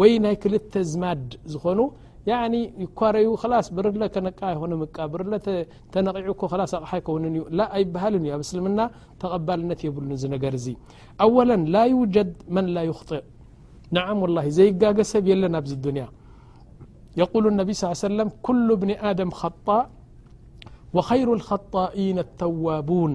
ወይ ናይ ክልተ ዝማድ ዝኾኑ ያኒ ይኳረዩ ላስ ብርለ ከነቃ ኣይኮነ ምቃ ብርለ ተነቂዑ እኮ ላስ ኣቕሓ ኣይከውንን እዩ ላ ኣይበሃልን እዩ ኣብ እስልምና ተቐባልነት የብሉን እዚ ነገር እዚ ኣወላ ላ ዩጀድ መን ላ ይኽጥእ ንዓም ወላ ዘይጋገ ሰብ የለን ኣብዚ ዱንያ የቁሉ ነቢ ስ ሰለም ኩሉ እብኒ ኣደም ኸጣእ ወኸይሩ ልኸጣኢን ኣተዋቡን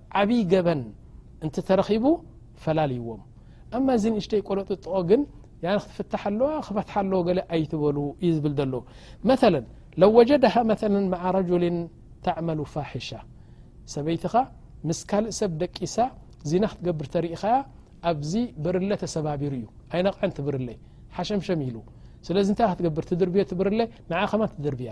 ዓብይ ገበን እንትተረኺቡ ፈላልይዎም ኣማ እዚ ንእሽተይ ቆሎጥጥኦ ግን ክትፍታሕ ኣለዋ ክፈትሓ ኣለዎ ገለ ኣይትበሉ እዩ ዝብል ዘሎ መለ ለው ወጀድሃ መ መዓ ረጅል ተዕመሉ ፋሒሻ ሰበይትኻ ምስ ካልእ ሰብ ደቂሳ ዚና ክትገብር ተርኢኻያ ኣብዚ ብርለ ተሰባቢሩ እዩ ኣይነቕዐንቲ ብርለ ሓሸምሸም ኢሉ ስለዚ እንታይ ክትገብር ትድርብዮ ትብርለ ንዓ ከማ ትድርብያ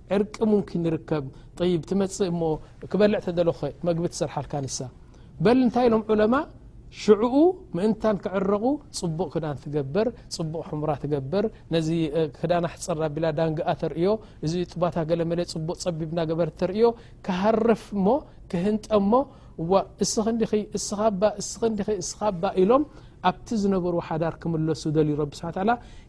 ዕርቂ ሙምኪን ይርከብ ጠይብ ትመፅእ እሞ ክበልዕ ተደለኸ መግቢ ትሰርሓልካ ንሳ በል እንታይ ኢሎም ዑለማ ሽዕኡ ምእንታን ክዕረቑ ፅቡቕ ክዳን ትገብር ፅቡቕ ሕሙራ ትገብር ነዚ ክዳና ሕፅር ኣቢላ ዳንግኣ ተርእዮ እዚ ጥባታ ገለመለ ፅቡቕ ፀቢብ ናገበር ተርእዮ ክሃርፍ እሞ ክህንጠ እሞ እዋ እስኽ እንዲኺ እስኻ ባ እስኽ እንዲኺ እስኻ ባ ኢሎም ኣብቲ ዝነበሩ ሓዳር ክምለሱ ደልዩ ረቢ ስብሓ ተላ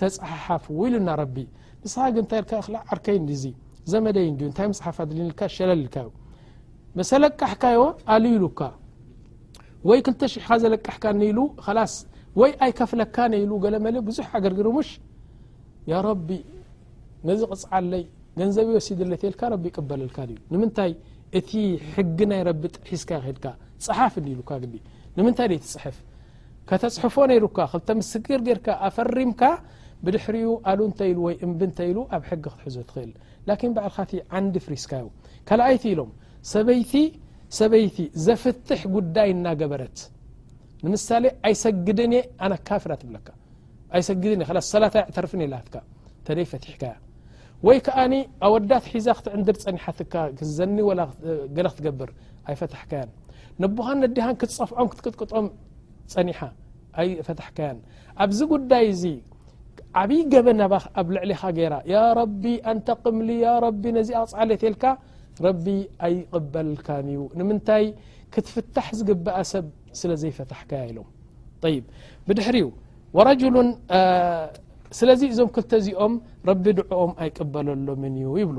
ተጽሓሓፍ ኢሉና ረቢ ንስኻ ግን እንታይ ኢልካ ኢኽ ዓርከይ እንዲዚ ዘመደይ እንዲዩ እንታይ ምጽሓፍ ኣድልኒ ኢልካ ሸለል ኢልካ ዩ መሰለቃሕካዮ ኣሉ ኢሉካ ወይ ክልተ ሽሕኻ ዘለቃሕካኒ ኢሉ ላስ ወይ ኣይከፍለካነ ኢሉ ገለመለ ብዙሕ ኣገርግሩ ሙሽ ያ ረቢ ነዚ ቅፅዓለይ ገንዘብ ወሲድለ ተልካ ረቢ ይቅበለልካ እዩ ንምንታይ እቲ ሕጊ ናይ ረቢ ጥሒስካ ኸድካ ፀሓፍ እንዲ ኢሉካ ግዲ ንምንታይ ደይትፅሕፍ ከተጽሕፎ ነይሩካ ክልተ ምስግር ጌርካ ኣፈሪምካ ብድሕሪኡ ኣሉ እንተ ኢሉ ወይ እምቢ እንተ ኢሉ ኣብ ሕጊ ክትሕዞ ትኽእል ላኪን ባዕልካ እቲ ዓንዲ ፍሪስካዮ ካልኣይቲ ኢሎም ሰበይቲ ሰበይቲ ዘፍትሕ ጉዳይ እናገበረት ንምሳሌ ኣይሰግድን እየ ኣነ ካፍራ ትብለካ ኣይሰግድን እየ ላስ ሰላታ ይዕተርፍን የላትካ ተደይ ፈትሕካያ ወይ ከዓኒ ኣወዳት ሒዛ ክትዕንድር ጸኒሓትካ ክዘኒ ወላ ገለ ክትገብር ኣይፈታሕካያን ነቦኻን ነዴኻን ክትጸፍዖም ክትቅጥቅጦም ጸኒሓ ኣይፈታሕካያን ኣብዚ ጉዳይ እዚ ዓብይ ገበን ኣብ ልዕሊኻ ገይራ ያ ረቢ ኣንተቅምሊ ያ ረቢ ነዚ ኣቕጻለት የልካ ረቢ ኣይቕበልካን እዩ ንምንታይ ክትፍታሕ ዝግብኣ ሰብ ስለ ዘይፈታሕካያ ኢሎም ይ ብድሕሪ ዩ ወረጅሉ ስለዚ እዞም ክልተ እዚኦም ረቢ ድዕኦም ኣይቅበለሎምን እዩ ይብሉ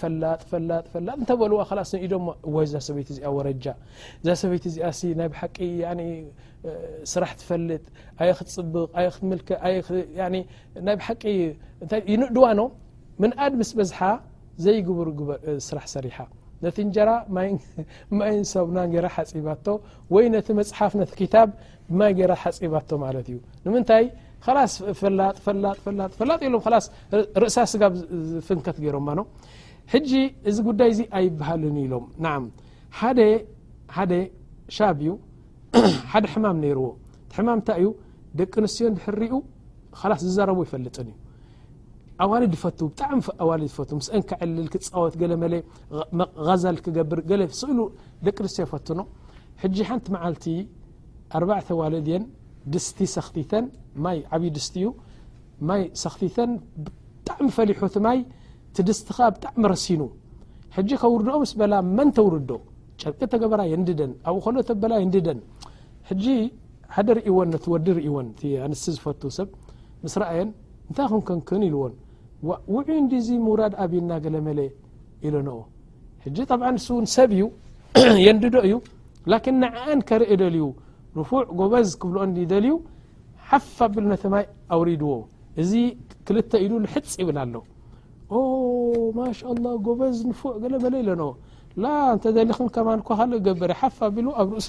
ፈላጥ ፈላጥ ፈላጥ እንተ በልዋ ላስ ንኢዶ ዋይ እዛ ሰበይቲ እዚኣ ወረጃ እዛ ሰበይቲ እዚኣ ሲ ናይ ብሓቂ ስራሕ ትፈልጥ ኣየ ክትፅብቕ ኣየ ክትምልከ ናይ ብሓቂ ይንእድዋ ኖ ምንኣድ ምስ በዝሓ ዘይግብሩ ስራሕ ሰሪሓ ነቲ እንጀራ ማይን ሳብና ገራ ሓፂባቶ ወይ ነቲ መፅሓፍ ነቲ ክታብ ብማይ ገራ ሓፂባቶ ማለት እዩ ንምንታይ ላስ ፈላጥ ፈላጥ ፈላጥ ፈላጥ ኢሎም ላስ ርእሳ ስጋብ ዝፍንከት ገይሮማ ኖ ሕጂ እዚ ጉዳይ እዚ ኣይበሃልን ዩ ኢሎም ን ሓደ ሻብ እዩ ሓደ ሕማም ነይርዎ እቲ ሕማም እንታይ እዩ ደቂ ኣንስትዮ ድሕሪኡ ላስ ዝዛረቡ ይፈልጥን እዩ ኣዋል ድፈቱ ብጣዕሚ ኣዋል ዝፈቱ ምስአን ክዕልል ክፃወት ገለ መለ መቀዘል ክገብር ገለ ስእሉ ደቂ ኣንስትዮ ይፈትኖ ሕጂ ሓንቲ መዓልቲ ኣርባዕተ ኣዋልድ እየን ድስቲ ሰኽቲተን ማይ ዓብዪ ድስቲ እዩ ማይ ሰኽቲተን ብጣዕሚ ፈሊሑ እቲ ማይ እቲ ድስቲ ከዓ ብጣዕሚ ረሲኑ ሕጂ ከውርድኦ ምስ በላ መን ተውርዶ ጨርቂ ተገበራ የንድደን ኣብኡ ከሎ ተበላ የንድደን ሕጂ ሓደ ርእወን ነቲ ወዲ ርእወን እቲ ኣንስቲ ዝፈቱ ሰብ ምስ ረኣየን እንታይ ክንከንክን ኢልዎን ውዑይ እንዲዚ ምውራድ ኣብና ገለመለ ኢለንኦ ሕጂ ጠብዓ ንሱ እውን ሰብ እዩ የንድዶ እዩ ላኪን ንዓኣን ከርኢ ደልዩ ርፉዕ ጎበዝ ክብልኦ ደልዩ ሓፍ ኣቢሉ ነቲ ማይ ኣውሪድዎ እዚ ክልተ ኢዱ ልሕፅ ይብል ኣሎ ኦ ማሻ ላ ጎበዝ ንፉዕ ገለ በለ ኢለ ን ላ እንተ ደሊክን ከማን ኳ ካልእ ገበር ሓፍ ኣቢሉ ኣብ ርእሱ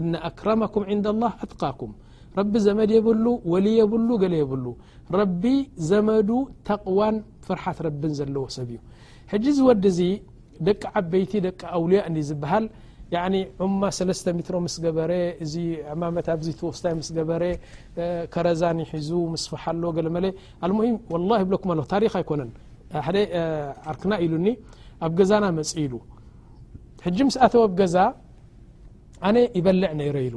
እነ ኣክረመኩም ዕንዳ ላህ ኣትቃኩም ረቢ ዘመድ የብሉ ወሊ የብሉ ገለ የብሉ ረቢ ዘመዱ ተቕዋን ፍርሓት ረብን ዘለዎ ሰብ እዩ ሕጂ ዝወዲ እዚ ደቂ ዓበይቲ ደቂ ኣውልያ እ ዝበሃል ዑማ ሰለስተ ሚትሮ ምስ ገበረ እዚ ዕማመት ኣብዚ ተወስታይ ምስ ገበረ ከረዛን ይሒዙ ምስፋሓ ኣሎ ገለ መለ ኣልሙሂም ወላ ይብለኩም ኣለ ታሪክ ኣይኮነን ሓደ ዓርክና ኢሉኒ ኣብ ገዛና መፅ ኢሉ ሕጂ ምስ ኣተወብ ገዛ ኣነ ይበልዕ ነረ ኢሉ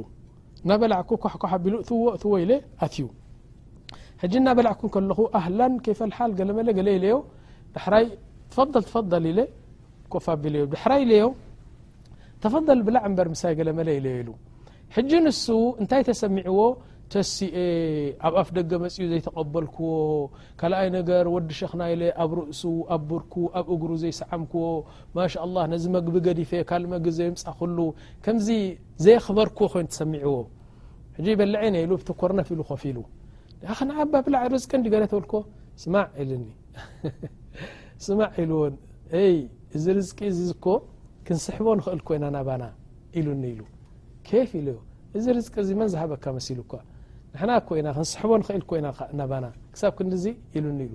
ናበላዕኩ ኳሕኳሕ ኣቢሉ እትዎ እትዎ ኢለ ኣትዩ ሕጂ ናበላዕኩ ከለኹ ኣህላን ከይፈልሓል ገለመለ ገለ ኢለዮ ዳሕራይ ትፈضል ትፈضል ኢለ ኮፍ ኣቢሉ ዮ ዳሕራይ ኢለዮ ተፈضል ብላዕ እምበር ምሳይ ገለመለ ኢለዮ ኢሉ ሕጂ ንሱ እንታይ ተሰሚዕዎ ተሲኤ ኣብ ኣፍ ደገ መፅኡ ዘይተቐበልክዎ ካልኣይ ነገር ወዲ ሸክና ኢለ ኣብ ርእሱ ኣብ ብርኩ ኣብ እግሩ ዘይሰዓምክዎ ማሻላህ ነዚ መግቢ ገዲፈ ካልእ መግቢ ዘየምፃእኹሉ ከምዚ ዘየኽበርክዎ ኮይኑ ተሰሚዕዎ ሕጂ ይበልዐ ኢነ ኢሉ ብቲ ኮርነፍ ኢሉ ኮፍ ኢሉ ድኣ ክንዓባ ብላዕ ርዝቂ እንዲ ገለ ተብልክዎ ስማዕ ኢልኒ ስማዕ ኢልዎ እይ እዚ ርዝቂ እዚ እኮ ክንስሕቦ ንኽእል ኮይና ናባና ኢሉኒ ኢሉ ኬፍ ኢሉ እዚ ርዝቂ እዚ መን ዝሃበካ መሲሉ እኳ ንሕና እኮ ኢና ክንስሕቦ ንኽእል ኮይና ናባና ክሳብ ክንዲዚ ኢሉኒ ኢሉ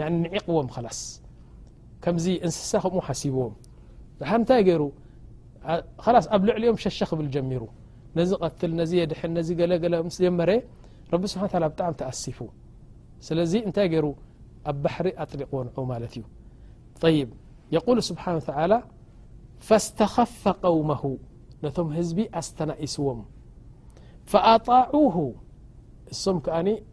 ያኒ ንዒቕዎም ኸላስ ከምዚ እንስሳ ከምኡ ሓሲብዎም ድሓር እንታይ ገይሩ ኸላስ ኣብ ልዕሊኦም ሸሸ ክብል ጀሚሩ ነዚ ቐትል ነዚ የድሕን ነዚ ገለገለ ምስ ጀመረ ረቢ ስብሓ ታላ ብጣዕሚ ተኣሲፉ ስለዚ እንታይ ገይሩ ኣብ ባሕሪ ኣጥሊቕዎ ንዑ ማለት እዩ ጠይብ የቁሉ ስብሓን ተላ ፈስተኸፈ ቀውመሁ ነቶም ህዝቢ ኣስተናኢስዎም ፈኣጣዑሁ እሶም ከኣ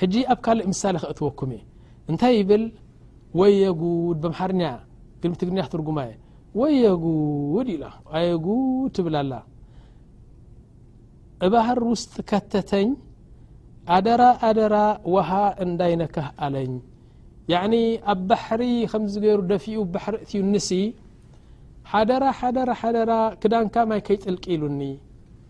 ሕጂ ኣብ ካልእ ምሳሌ ክእትወኩም እየ እንታይ ይብል ወየ ጉድ ብምሓርኛ ግን ትግርኛ ክትርጉማ እየ ወየ ጉድ ኢላ ኣየ ጉድ ትብል ኣላ እባህር ውስጥ ከተተኝ ኣደራ ኣደራ ውሃ እንዳይነካህ ኣለኝ ያኒ ኣብ ባሕሪ ከምዚ ገይሩ ደፊኡ ባሕሪ እትዩ ንሲ ሓደራ ሓደራ ሓደራ ክዳንካ ማይ ከይጥልቂ ኢሉኒ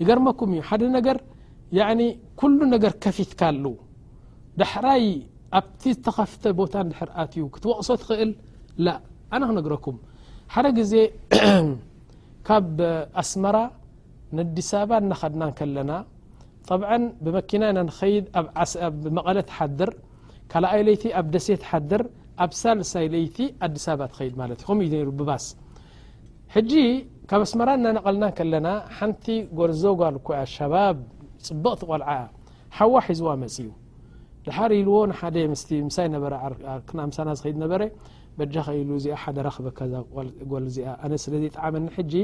ይገርመኩም እዩ ሓደ ነገር ኩሉ ነገር ከፊትካሉ ዳሕራይ ኣብቲ ዝተኸፍተ ቦታ ድሕር ኣትዩ ክትወቕሶ ትኽእል ላ ኣነ ክነግረኩም ሓደ ግዜ ካብ ኣስመራ ንኣዲስ ኣበባ እናኸድና ከለና ጠብዓ ብመኪና ኢና ንኸይድ ኣብ መቐለ ትሓድር ካልኣይ ለይቲ ኣብ ደሴ ትሓድር ኣብ ሳልሳይ ለይቲ ኣዲስ ኣበባ ትኸይድ ማለት እዩ ከምኡ እዩ ነይሩ ብባስ ሕጂ ካብ ኣስመራ እናነቐልና ከለና ሓንቲ ጎርዞ ጓል እኮ እያ ሸባብ ፅብቕቲ ቆልዓ እያ ሓዋ ሒዝዋ መፅዩ ድሓር ኢልዎ ንሓደ ምስቲ ምሳይ ነበረ ዓርክና ምሳና ዝኸይድ ነበረ በጃኸ ኢሉ እዚኣ ሓደራ ክበካ ጓል እዚኣ ኣነ ስለ ዘይጠዓመኒ ሕጂ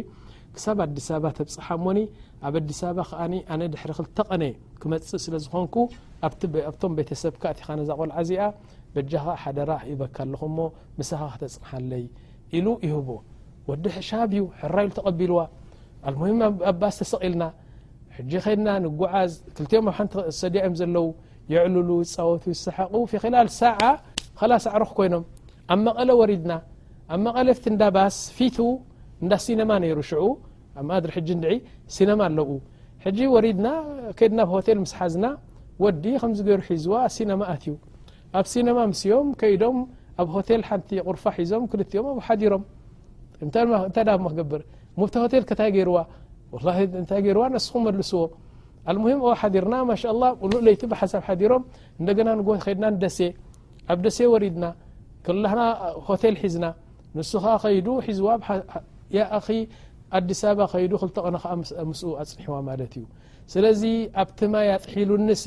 ክሳብ ኣዲስ ኣበባ ተብፅሓ እሞኒ ኣብ ኣዲስ ኣበባ ከዓ ኣነ ድሕሪ ክልተ ቀነ ክመፅእ ስለ ዝኾንኩ ኣብቶም ቤተሰብካ እቲኻ ነዛ ቆልዓ እዚኣ በጃኻ ሓደራ ይበካ ኣለኹ እሞ ምሳኻ ከተፅንሓለይ ኢሉ ይህቦ ወዲ ሻብ እዩ ሕራ ኢሉ ተቐቢልዋ ኣልሙሂም ኣብ ባስ ተሰቒልና ሕጂ ከድና ንጓዓዝ ክልቲኦም ኣብ ሓንቲ ሰድያ እዮም ዘለዉ የዕልሉ ይፃወቱ ይሰሓቑ ፊ ኺላል ሳዓ ኸላስ ኣዕሩኽ ኮይኖም ኣብ መቐለ ወሪድና ኣብ መቐለ ፍቲ እንዳ ባስ ፊቱ እንዳ ሲነማ ነይሩ ሽዑ ኣብ ማድሪ ሕጂ እንድዒ ሲነማ ኣለዉ ሕጂ ወሪድና ከድና ብ ሆቴል ምስ ሓዝና ወዲ ከምዚ ገይሩ ሒዝዋ ሲነማ ኣትዩ ኣብ ሲነማ ምስዮም ከይዶም ኣብ ሆቴል ሓንቲ ቁርፋ ሒዞም ክልቲኦም ኣብ ሓዲሮም እንታይ ዳ ሞ ክገብር ሙብቲ ሆቴል ከታይ ገይርዋ እንታይ ገይርዋ ነስኹም መልስዎ ኣልሙሂም ኦ ሓዲርና ማሻ ላ ሙሉእ ለይቲ ብሓንሳብ ሓዲሮም እንደገና ንግ ከድና ንደሴ ኣብ ደሴ ወሪድና ክላና ሆቴል ሒዝና ንሱ ኸዓ ከይዱ ሒዝዋ ኣኺ ኣዲስ ኣበባ ከይዱ ክልተቐነ ከዓ ምስኡ ኣፅንሕዋ ማለት እዩ ስለዚ ኣብቲ ማይ ኣጥሒሉኒ ሲ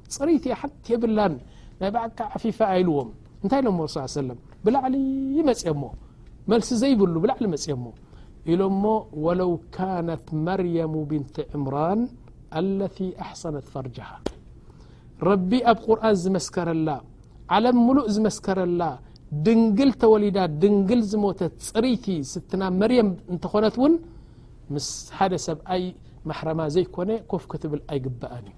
ፅርይቲ እያ ሓንቲ የብላን ናይ ባዕልካ ዓፊፋ እያ ኢልዎም እንታይ ኢሎሞ ስ ሰለም ብላዕሊ መፅኦሞ መልሲ ዘይብሉ ብላዕሊ መፅኦሞ ኢሎሞ ወለው ካነት መርየሙ ብንት ዕምራን ኣለቲ ኣሕሰነት ፈርጃሃ ረቢ ኣብ ቁርን ዝመስከረላ ዓለም ሙሉእ ዝመስከረላ ድንግል ተወሊዳ ድንግል ዝሞተት ፅሪይቲ ስትና መርየም እንተኾነት እውን ምስ ሓደ ሰብኣይ ማሕረማ ዘይኮነ ኮፍ ክትብል ኣይግባእን እዩ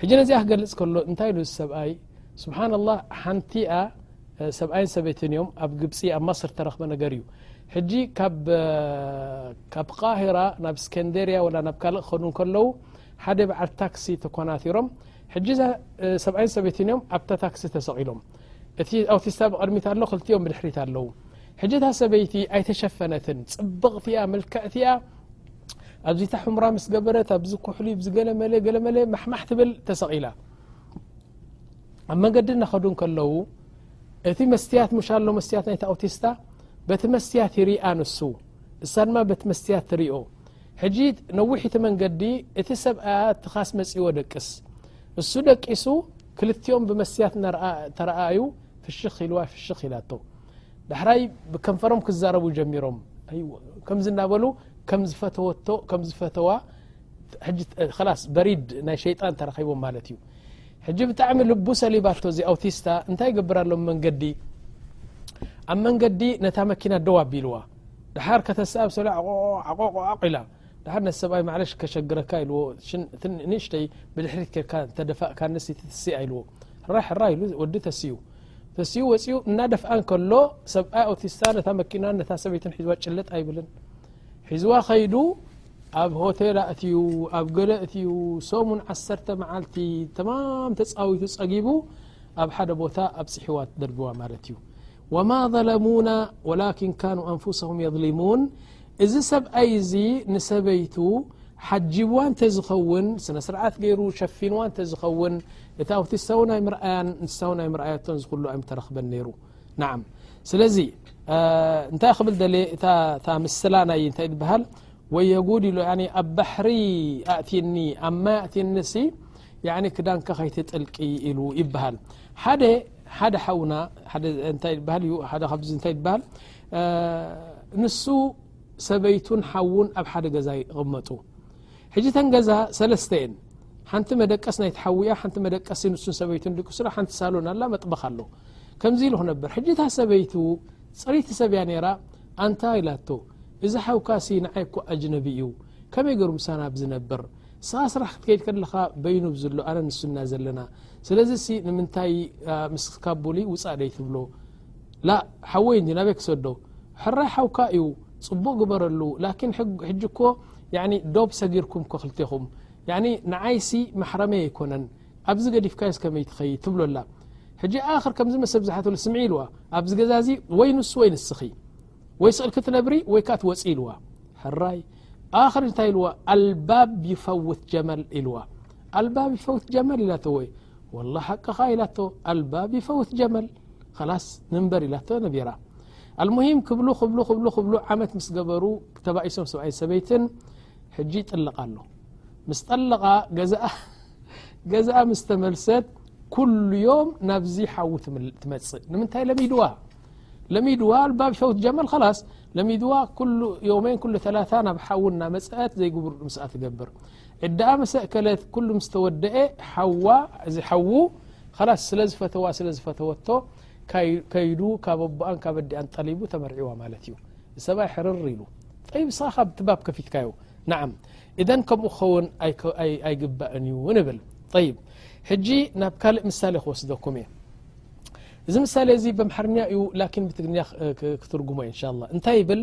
ሕጂ ነዚኣ ክገልጽ ከሎ እንታይ ኢሉ ሰብኣይ ስብሓና ላህ ሓንቲኣ ሰብኣይን ሰበይትን እዮም ኣብ ግብፂ ኣብ ማስር ተረክበ ነገር እዩ ሕጂ ካብ ቃሂራ ናብ እስከንደርያ ወላ ናብ ካልእ ክኸዱ ከለዉ ሓደ በዓል ታክሲ ተኮናቲሮም ሕጂ እዛ ሰብኣይን ሰበይትን እዮም ኣብታ ታክሲ ተሰቒሎም እቲ ኣውቲስታ ብቕድሚት ኣሎ ክልቲኦም ብድሕሪት ኣለዉ ሕጂ እታ ሰበይቲ ኣይተሸፈነትን ፅብቕቲያ ምልክዕቲያ ኣብዚታ ሕምራ ምስ ገበረት ኣብዚ ኩሕሊ ገለመለ ገለመለ ማሕማሕ ትብል ተሰቒላ ኣብ መንገዲ እናኸዱ ከለዉ እቲ መስትያት ሙሻ ኣሎ መስትያት ናይቲ ኣውቲስታ በቲ መስትያት ይርኣ ንሱ እሳ ድማ በቲ መስትያት ትርኦ ሕጂ ነዊሕ እቲ መንገዲ እቲ ሰብኣያ ትኻስ መጺዎ ደቅስ ንሱ ደቂሱ ክልቲኦም ብመስትያት ተረኣዩ ፍሽኽ ኢልዋ ፍሽኽ ኢላቶ ዳሕራይ ብከንፈሮም ክዛረቡ ጀሚሮም ከምዚ እናበሉ ከም ዝፈተወቶ ከም ዝፈተዋ ላስ በሪድ ናይ ሸይጣን ተረኺቦም ማለት እዩ ሕጂ ብጣዕሚ ልቡ ሰሊባቶ እዚ ኣውቲስታ እንታይ ይገብር ኣሎ መንገዲ ኣብ መንገዲ ነታ መኪና ደው ኣቢልዋ ድሓር ከተሰኣብ ሰ ዓቆቆ ዓቂላ ድሓር ነቲ ሰብኣይ ማዕለሽ ከሸግረካ ኢልዎ ንእሽተይ ብድሕሪት ኬርካ ተደፋእካ ንስ ትስኣ ኢልዎ ራሕራ ኢሉ ወዲ ተስኡ ተሲኡ ወፅኡ እናደፍኣ ከሎ ሰብኣይ ኣውቲስታ ነታ መኪና ነታ ሰበይትን ሒዝዋ ጭልጥ ኣይብልን ሒዝዋ ከይዱ ኣብ ሆቴል ኣእትዩ ኣብ ገለ እትዩ ሰሙን ዓሰርተ መዓልቲ ተማም ተፃዊቱ ፀጊቡ ኣብ ሓደ ቦታ ኣብ ፅሒዋ ትደርብዋ ማለት እዩ ወማ ظለሙና ወላኪን ካኑ ኣንፍሰም የظሊሙን እዚ ሰብኣይ እዚ ንሰበይቱ ሓጂብዋ እንተዝኸውን ስነስርዓት ገይሩ ሸፊንዋ እንተዝኸውን እቲ ኣውቲስታ ውን ኣይምርኣያን ንሳ ውን ኣይምርኣያቶን ዝኩሉ ኣይምተረክበን ነይሩ ናዓ ስለዚ እንታይ ክብል ደልየ እታ ምስላ ናይ እንታይ ትበሃል ወይ የጉድ ኢሉ ኣብ ባሕሪ ኣእትኒ ኣብ ማይ ኣእትኒ ሲ ክዳንካ ከይትጥልቂ ኢሉ ይበሃል ሓደ ሓደ ሓውና ታይ ዩ ሓደ ካብዚ እንታይ ይበሃል ንሱ ሰበይቱን ሓዉን ኣብ ሓደ ገዛ ይቕመጡ ሕጂ ተን ገዛ ሰለስተ እየን ሓንቲ መደቀስ ናይ ትሓዊ እያ ሓንቲ መደቀሲ ንሱን ሰበይቱን ድቅሱ ሓንቲ ሳሎን ኣላ መጥበኽ ኣሎ ከምዚ ኢሉ ክነበር ሕጂ እታ ሰበይቱ ፅሪቲ ሰብ እያ ነይራ ኣንታ ኢላቶ እዚ ሓውካ ሲ ንዓይ እኮ ኣጅነቢ እዩ ከመይ ገሩ ምሳና ብ ዝነብር ንስኻ ስራሕ ክትከይድ ከለኻ በይኑ ብዝሎ ኣነ ንሱ እና ዘለና ስለዚ ሲ ንምንታይ ምስ ካቡሊ ውፃእ ደይትብሎ ላእ ሓወይ እንጂ ናበይ ክሰዶ ሕራይ ሓውካ እዩ ፅቡቅ ግበረሉ ላኪን ሕጂ እኮ ዶብ ሰጊርኩም እኮ ክልቴኩም ያኒ ንዓይሲ ማሕረመይ ኣይኮነን ኣብዚ ገዲፍካዮስ ከመይ ትከይድ ትብሎ ኣላ ሕጂ ኣክር ከምዚ መሰብ ዝሓተሉ ስምዒ ኢልዋ ኣብዚ ገዛ እዚ ወይ ንሱ ወይ ንስኪ ወይ ስቅልኪ ትነብሪ ወይ ከዓ ትወፅኢ ኢልዋ ሕራይ ኣክር እንታይ ኢልዋ ኣልባብ ይፈውት ጀመል ኢልዋ ኣልባብ ይፈውት ጀመል ኢላቶ ወይ ወላ ሓቅካ ኢላቶ ኣልባብ ይፈውት ጀመል ላስ ንበር ኢላቶ ነቢራ ኣልሙሂም ክብሉ ክብሉ ክብሉ ክብሉ ዓመት ምስ ገበሩ ተባኢሶም ሰብኣይን ሰበይትን ሕጂ ይጥልቓ ኣሎ ምስ ጠለቓ ገዛኣ ምስ ተመልሰት ኩሉ ዮም ናብዚ ሓዊ ትመፅእ ንምንታይ ለሚድዋ ለሚድዋ ኣልባብ ሸውት ጀመል ላስ ለሚድዋ ኩሉ ዮሜን ኩሉ ተላታ ናብ ሓዊ እናመፀአት ዘይግብሩ ድምስኣ ትገብር ዕዳኣ ምስ ኣእከለት ኩሉ ምስ ተወደኤ ሓዋ እዚ ሓዉ ኸላስ ስለ ዝፈተዋ ስለ ዝፈተወቶ ከይዱ ካብ ኣቦኣን ካብ ኣዲኣን ጠሊቡ ተመርዒዋ ማለት እዩ ሰብኣይ ሕርር ኢሉ ጠይብ ንስኻ ካብ ትባብ ከፊትካዮ ንዓም እዘን ከምኡ ክኸውን ኣይግባእን እዩ ንብል ጠይብ ሕጂ ናብ ካልእ ምሳሌ ክወስደኩም እየ እዚ ምሳሌ እዚ ብምሓርኛ እዩ ላኪን ብትግርኛ ክትርጉሞ እየ እንሻ ላ እንታይ ይብል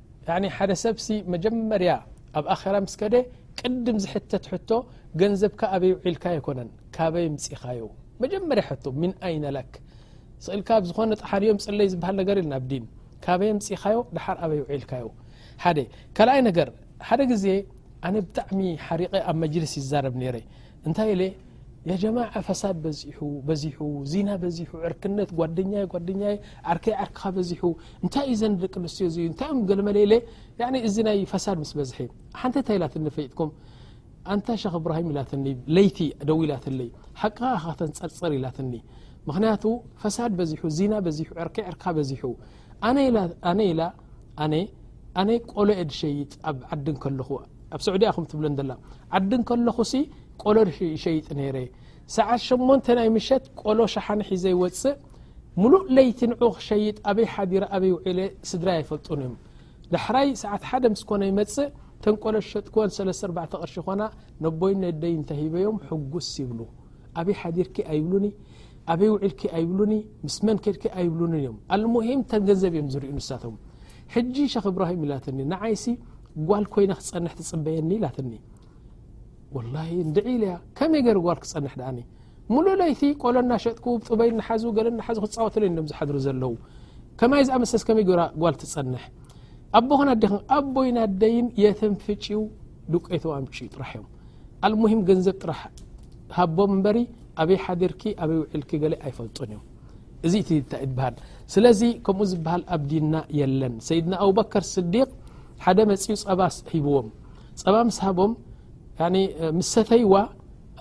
ያኒ ሓደ ሰብሲ መጀመርያ ኣብ ኣራ ምስ ከደ ቅድም ዝሕተት ሕቶ ገንዘብካ ኣበይ ውዒልካ ኣይኮነን ካበይ ምፅኻዮ መጀመርያ ሕቶ ምን ኣይነለክ ስእልካ ብ ዝኾነ ጠሓንዮም ፅለይ ዝበሃል ነገር ል ናብ ዲን ካበይ ምፅኻዮ ድሓር ኣበይ ውዒልካዮ ሓደ ካልኣይ ነገር ሓደ ግዜ ኣነ ብጣዕሚ ሓሪቀ ኣብ መጅልስ ይዛረብ ነረ እንታይ ኢለ የጀማዓ ፈሳድ በዚሑ በዚሑ ዚና በዚሑ ዕርክነት ጓደኛ ጓደኛ ዓርከይ ዓርክኻ በዚሑ እንታይ እዩ ዘን ደቂ ኣንስትዮ እዚ እንታይ እዮም ገለመለ ኢለ እዚ ናይ ፈሳድ ምስ በዝሐ ሓንቲ እንታይ ኢላትኒ ፈጥኩም ኣንታ ሸክ እብራሂም ኢላትኒ ለይቲ ደው ኢላትለይ ሓቅኻ ኢኻ ተንፀርፅር ኢላትኒ ምክንያቱ ፈሳድ በዚሑ ዚና በዚሑ ዕርከይ ዕርክኻ በዚሑ ኣነ ኢላ ኣነ ኣነ ቆሎ እየ ዝሸይጥ ኣብ ዓዲ ከለኹ ኣብ ስዑዲ እያ ከም ትብለን ዘላ ዓዲ ከለኹሲ ቆሎ ይሸይጥ ነይረ ሰዓት ሸሞንተ ናይ ምሸት ቆሎ ሸሓኒ ሒዘ ይወፅእ ሙሉእ ለይቲ ንዑ ክሸይጥ ኣበይ ሓዲረ ኣበይ ውዒለ ስድራ ኣይፈልጡን እዮም ዳሕራይ ሰዓት ሓደ ምስ ኮነ ይመፅእ ተን ቆሎ ዝሸጥክወን ሰለስተ ኣርባዕተ ቅርሺ ኮና ነቦይን ነደይን ተሂበዮም ሕጉስ ይብሉ ኣበይ ሓዲርኪ ኣይብሉኒ ኣበይ ውዒልኪ ኣይብሉኒ ምስ መን ከድኪ ኣይብሉንን እዮም ኣልሙሂም ተን ገንዘብ እዮም ዝርዩ ንሳቶም ሕጂ ሸክ እብራሂም ኢላትኒ ንዓይሲ ጓል ኮይነ ክፀንሕ ትፅበየኒ ኢላትኒ ወላሂ እንድዒ ኢለያ ከመይ ገይረ ጓል ክፀንሕ ድኣኒ ሙሉእ ለይቲ ቆሎ እናሸጥኩ ጥበይ እናሓዙ ገለ እናሓዙ ክፃወትለይ እዮም ዝሓድሩ ዘለዉ ከማይ ዝኣመሰስ ከመይ ገይራ ጓል ትፀንሕ ኣቦኽን ኣዴኽን ኣቦይን ኣደይን የትም ፍጪው ዱቄቱ ኣምጪ ጥራሕ እዮም ኣልሙሂም ገንዘብ ጥራሕ ሃቦም እበሪ ኣበይ ሓድርኪ ኣበይ ውዒልኪ ገለ ኣይፈልጡን እዮም እዚ እቲ ታይ በሃል ስለዚ ከምኡ ዝበሃል ኣብ ዲና የለን ሰይድና ኣብበከር ስዲቅ ሓደ መፅኡ ፀባ ሂብዎም ፀባ ምስ ሃቦም ምስ ሰተይዋ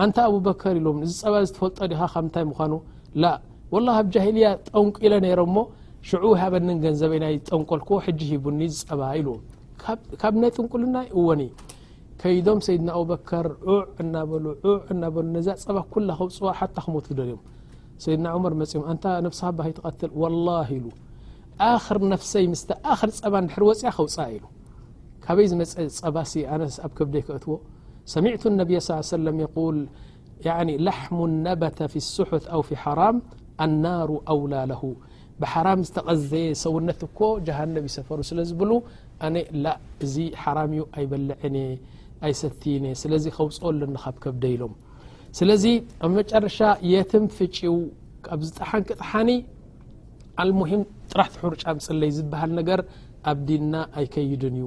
ኣንታ ኣብበከር ኢሎም እዚ ፀባ ዝትፈልጦ ዲኻ ካብ ምንታይ ምዃኑ ላ ወላ ኣብ ጃሂልያ ጠንቁ ኢለ ነይሮ እሞ ሽዑ ሃበንን ገንዘበይ ናይ ዝጠንቆልክዎ ሕጂ ሂቡኒ ዝፀባ ኢልዎም ካብ ናይ ጥንቁልና እወኒ ከይዶም ሰይድና ኣቡበከር ዑዕ እናበሉ ዑዕ እናበሉ ነዛ ፀባ ኩላ ከውፅዋ ሓታ ክሞቱ ደልዮም ሰይድና ዑመር መፅዮም ኣንታ ነብሲ ሃባ ከይትቐትል ወላሂ ኢሉ ኣኽር ነፍሰይ ምስታ ኣኽር ፀባ እንድሕር ወፅያ ከውፅኣ ኢሉ ካበይ ዝመፀ ፀባሲ ኣነስ ኣብ ከብደይ ከእትዎ ሰሚዕቱ ነቢይ ስ ሰለም የቁል ላሕሙ ነበተ ፊ ስሑት ኣው ፊ ሓራም ኣናሩ ኣውላ ለሁ ብሓራም ዝተቐዘየ ሰውነት እኮ ጀሃነብ ዩ ሰፈሩ ስለ ዝብሉ ኣነ ላእ እዚ ሓራም ዩ ኣይበልዕን እየ ኣይሰትይን እየ ስለዚ ከውፅኦ ኣለኒ ካብ ከብደ ኢሎም ስለዚ ኣብ መጨረሻ የትም ፍጪው ካብ ዝጠሓን ክጥሓኒ ኣልሙሂም ጥራሕ ትሕርጫ ምፅለይ ዝበሃል ነገር ኣብ ዲንና ኣይከይድን እዩ